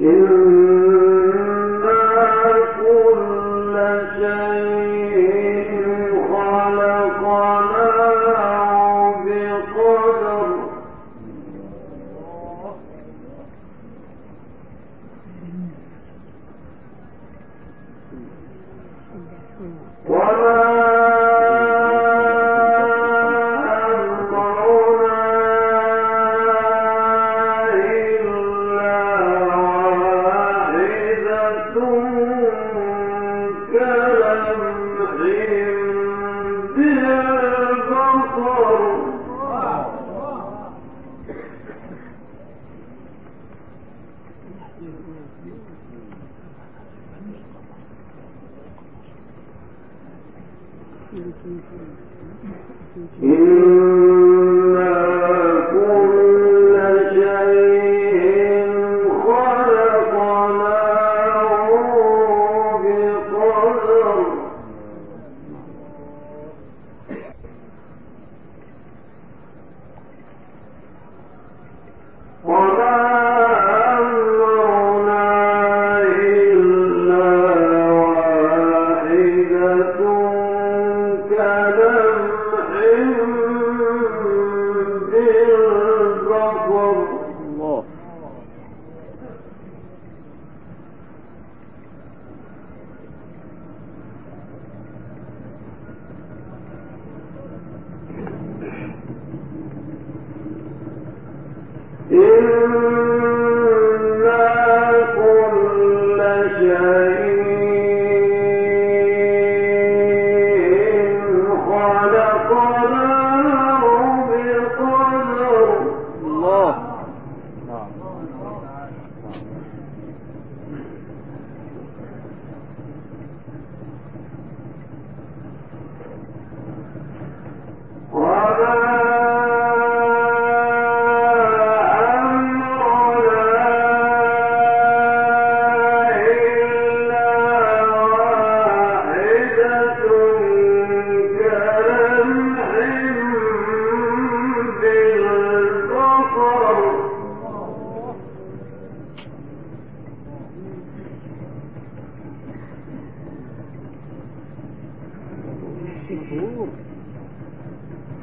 إن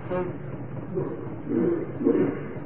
Thank you.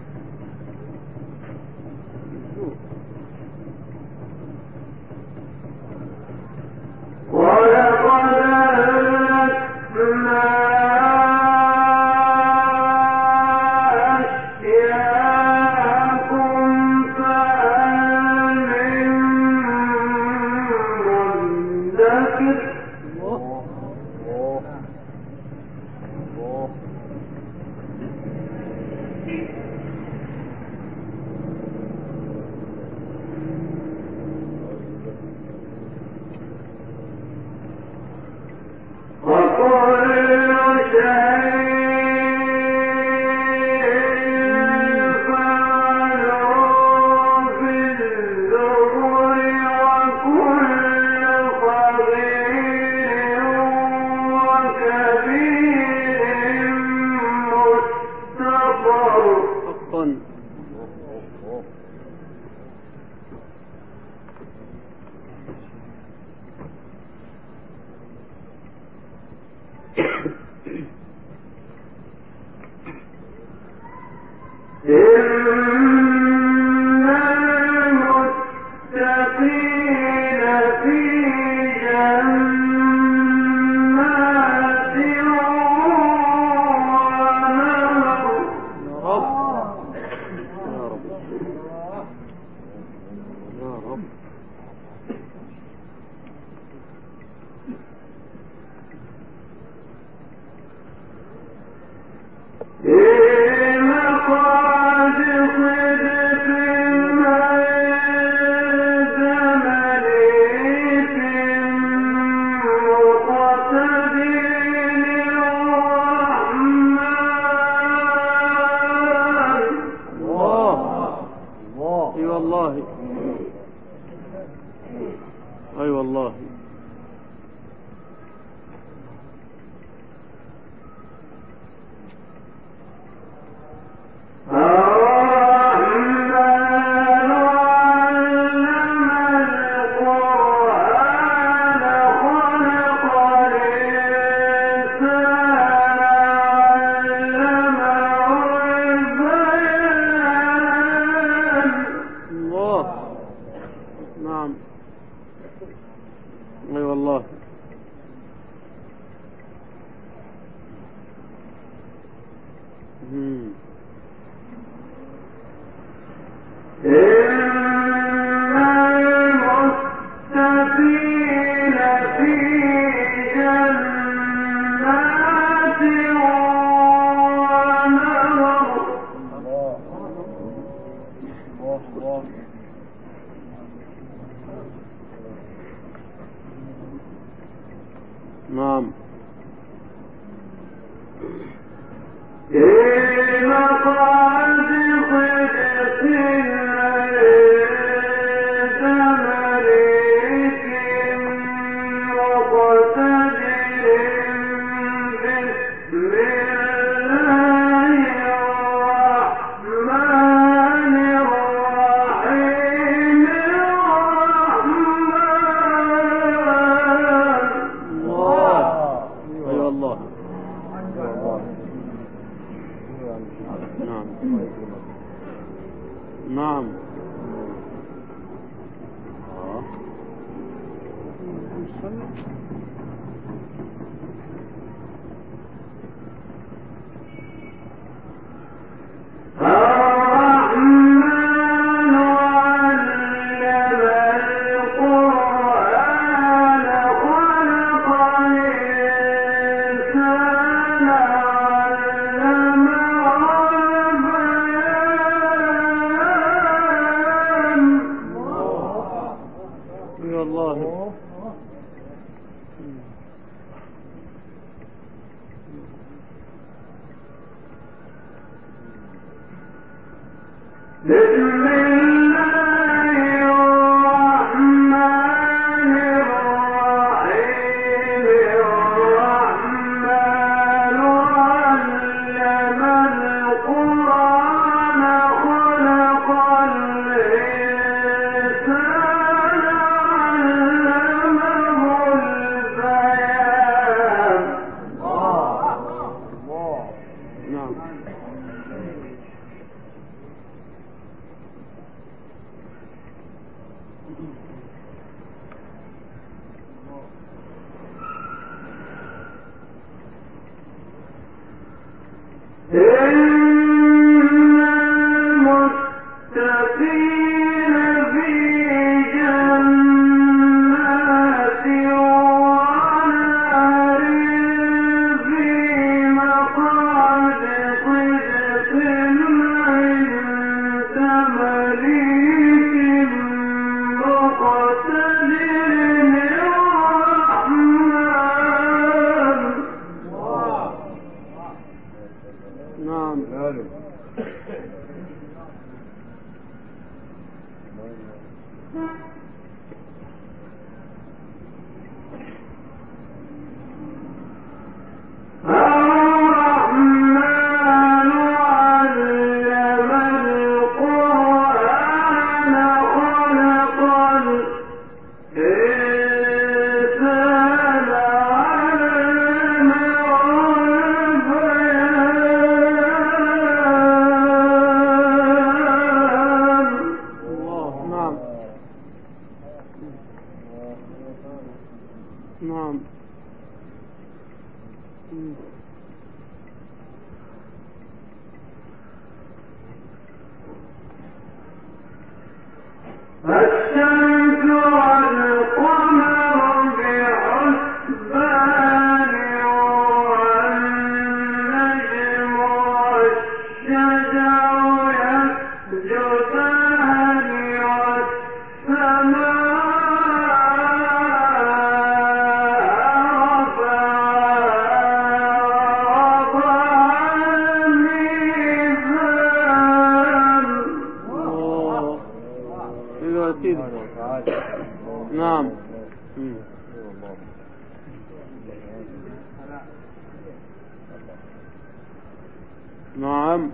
نعم.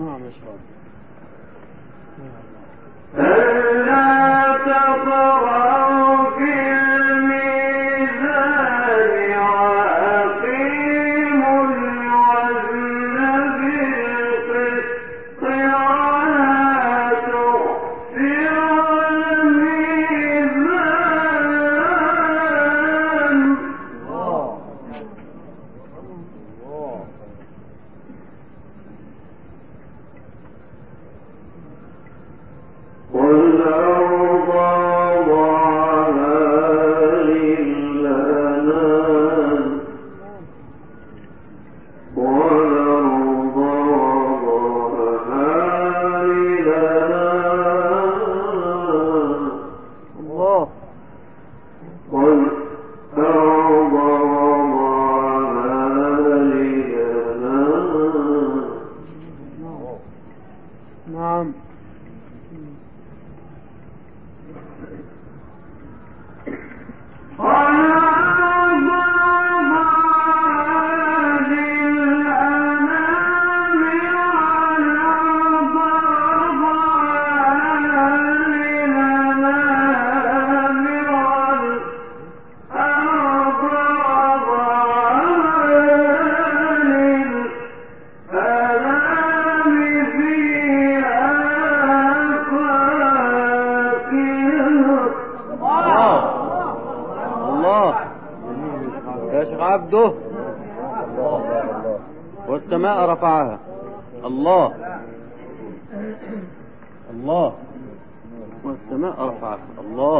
نعم يا شباب. لا تقرأ All right. Father. Allah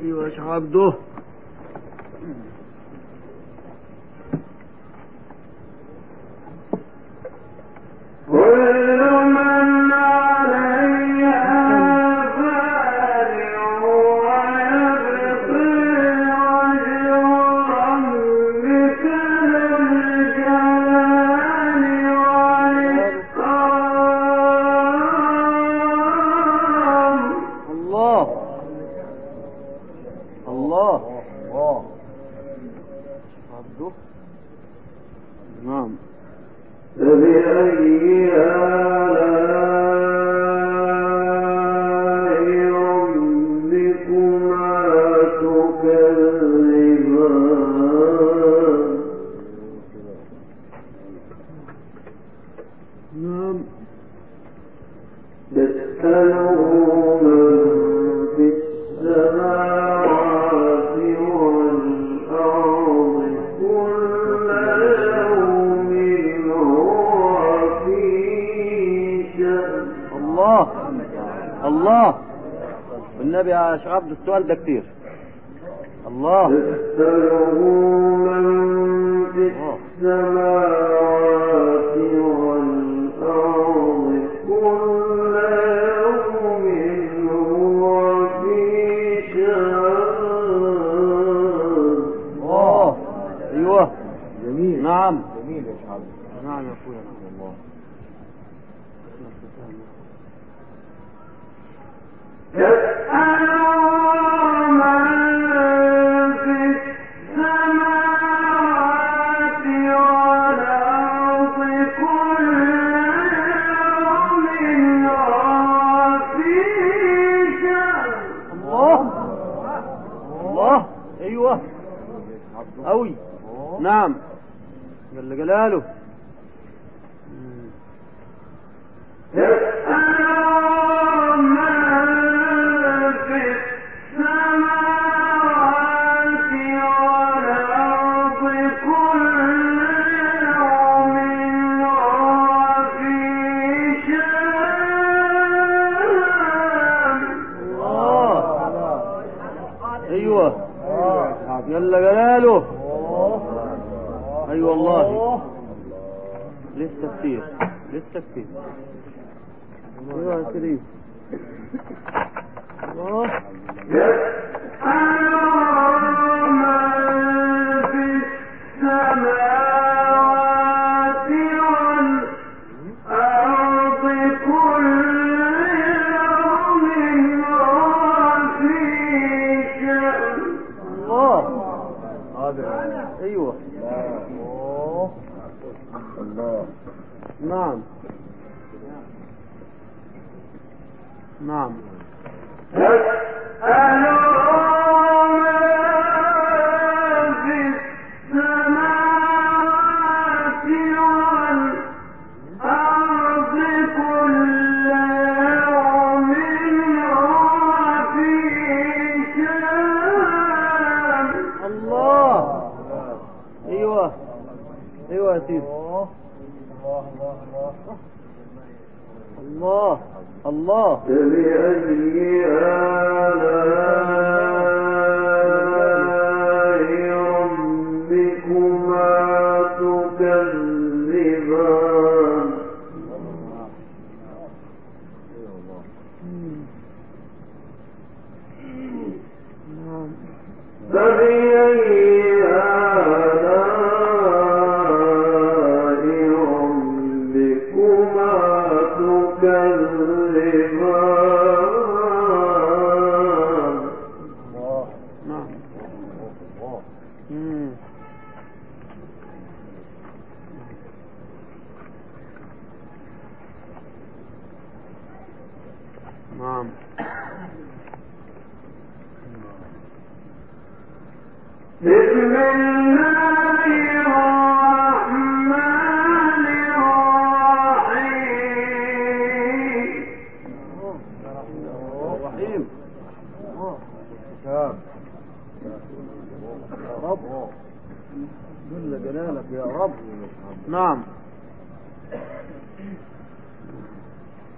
أيوه يا عبده الله نعم تكذبان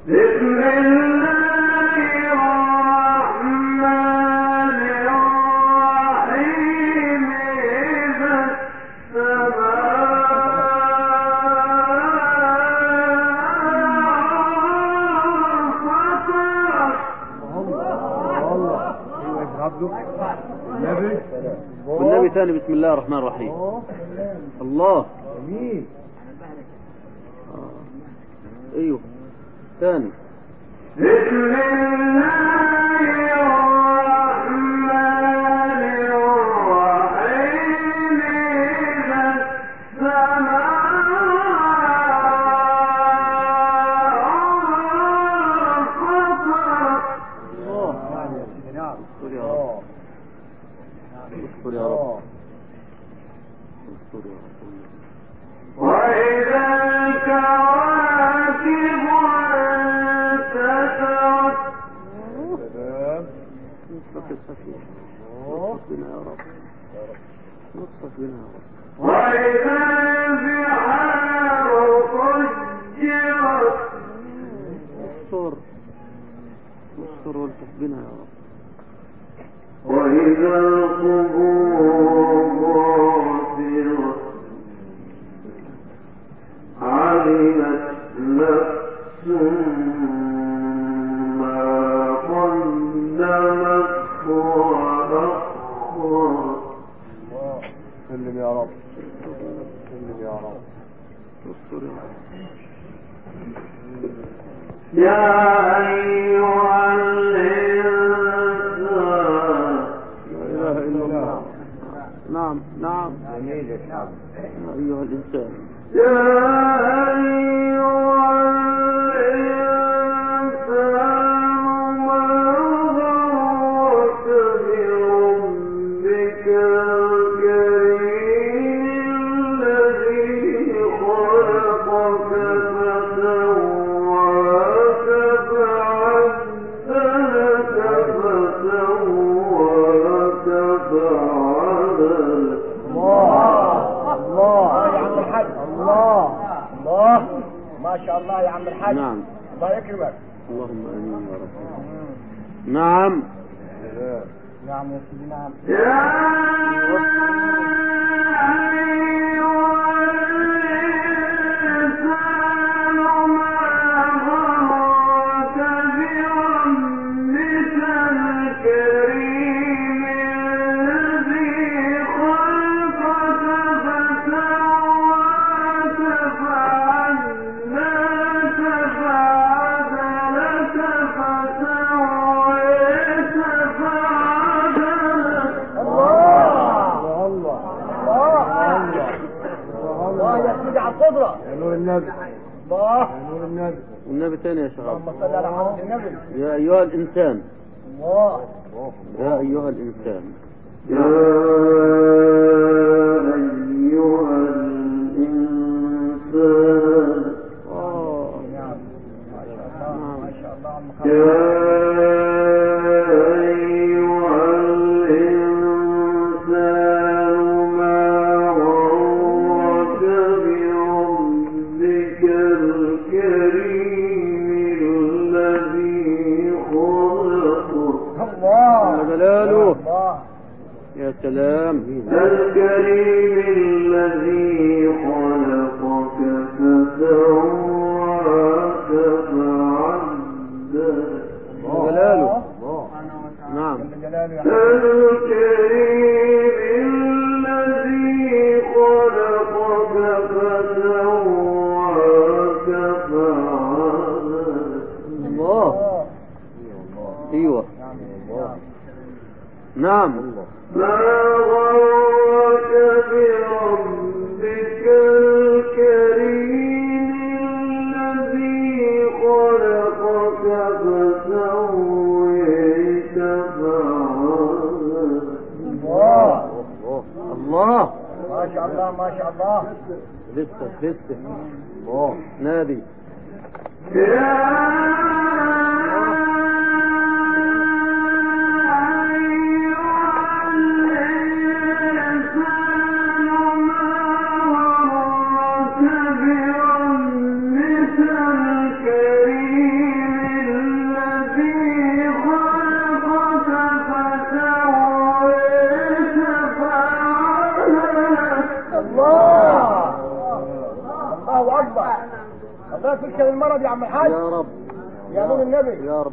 نعم أيوه. تاني بسم الله you know. نعم أيها الإنسان يا Um, yeah. اللهم صل على عبد النبي يا أيها الإنسان. الله. يا أيها الإنسان. يا أيها الإنسان. آه. يا cela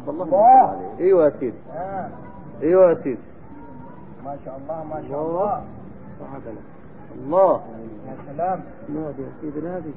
عبد الله آه. عليه. أيوه يا سيدي. آه. أيوه يا سيدي. ما شاء الله ما شاء الله. الله. الله. يا سلام. نادي يا سيدي نادي.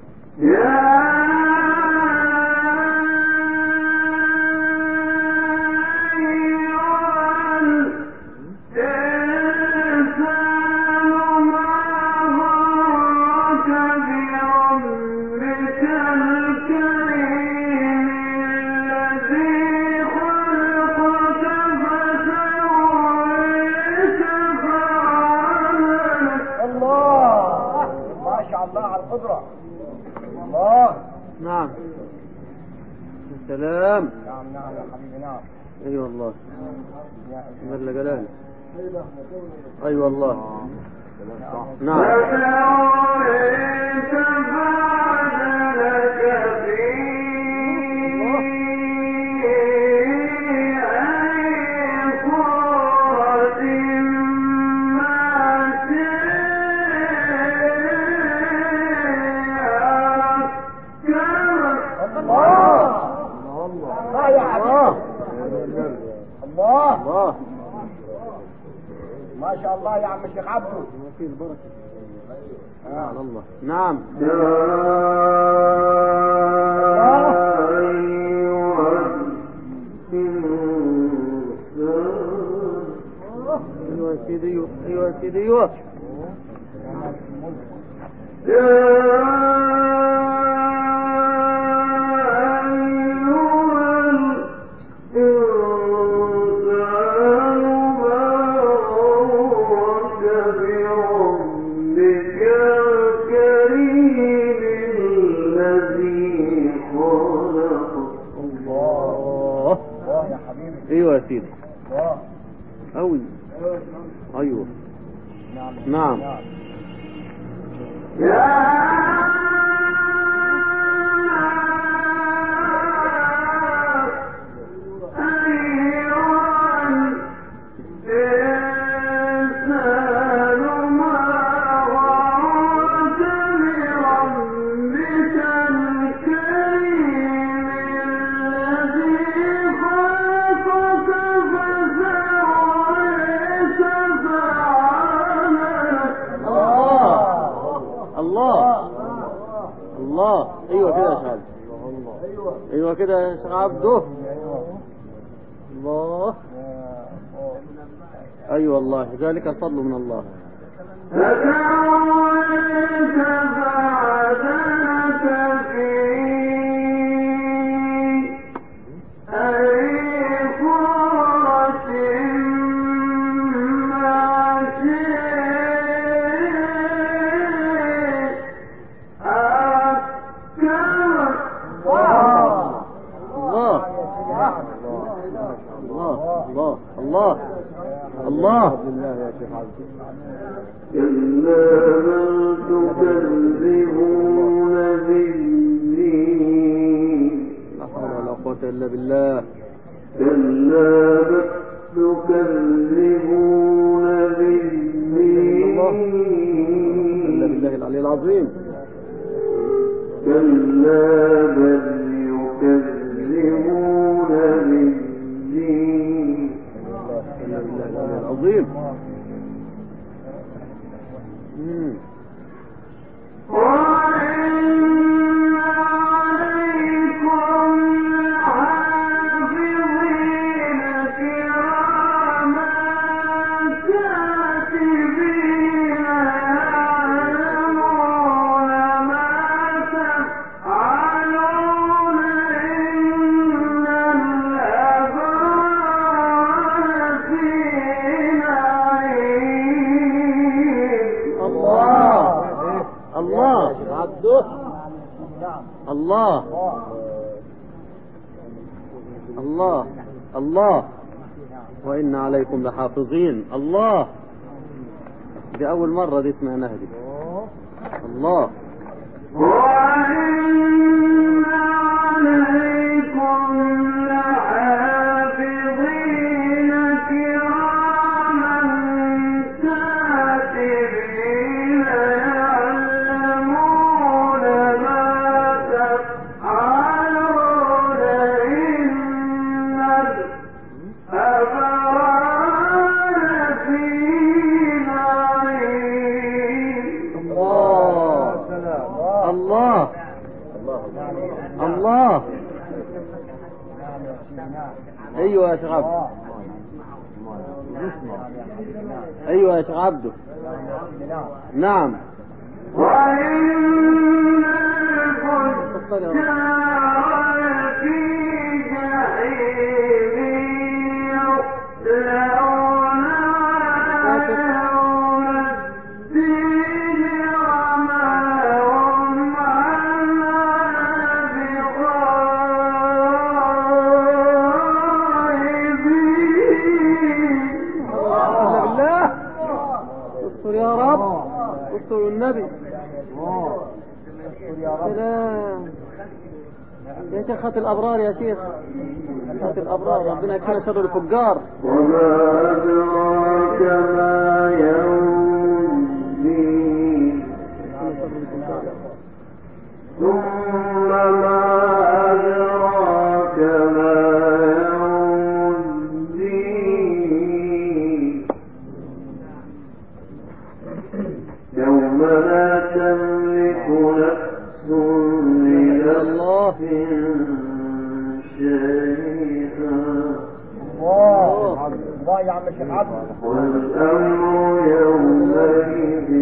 الثاني أي والله. نعم. وذلك الفضل من الله. بالله. إلا تكذبون بالدين. إلا بالله العلي العظيم. كلا حافظين الله. دي أول مرة دي اسمها نهدي. الله. شيخ عبده. أيوه يا شيخ عبده. نعم. وإن الفجار شيخ خط الأبرار يا شيخ. خط الأبرار ربنا يكفينا شر الفجار. وما أدراك ما يوم الله الله يا عم الشيخ عبد. والأمر يومئذ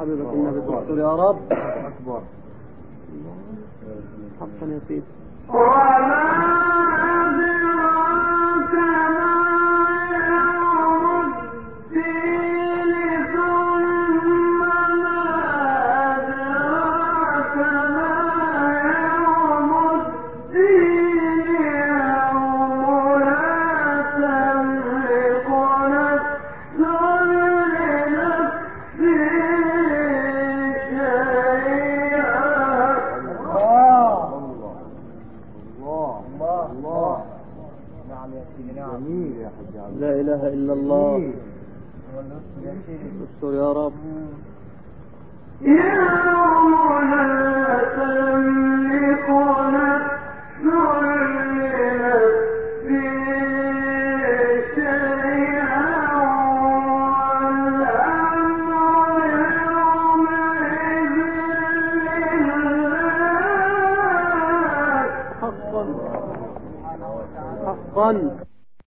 حبيبك النبي يا رب. أكبر. حقا يا سيدي.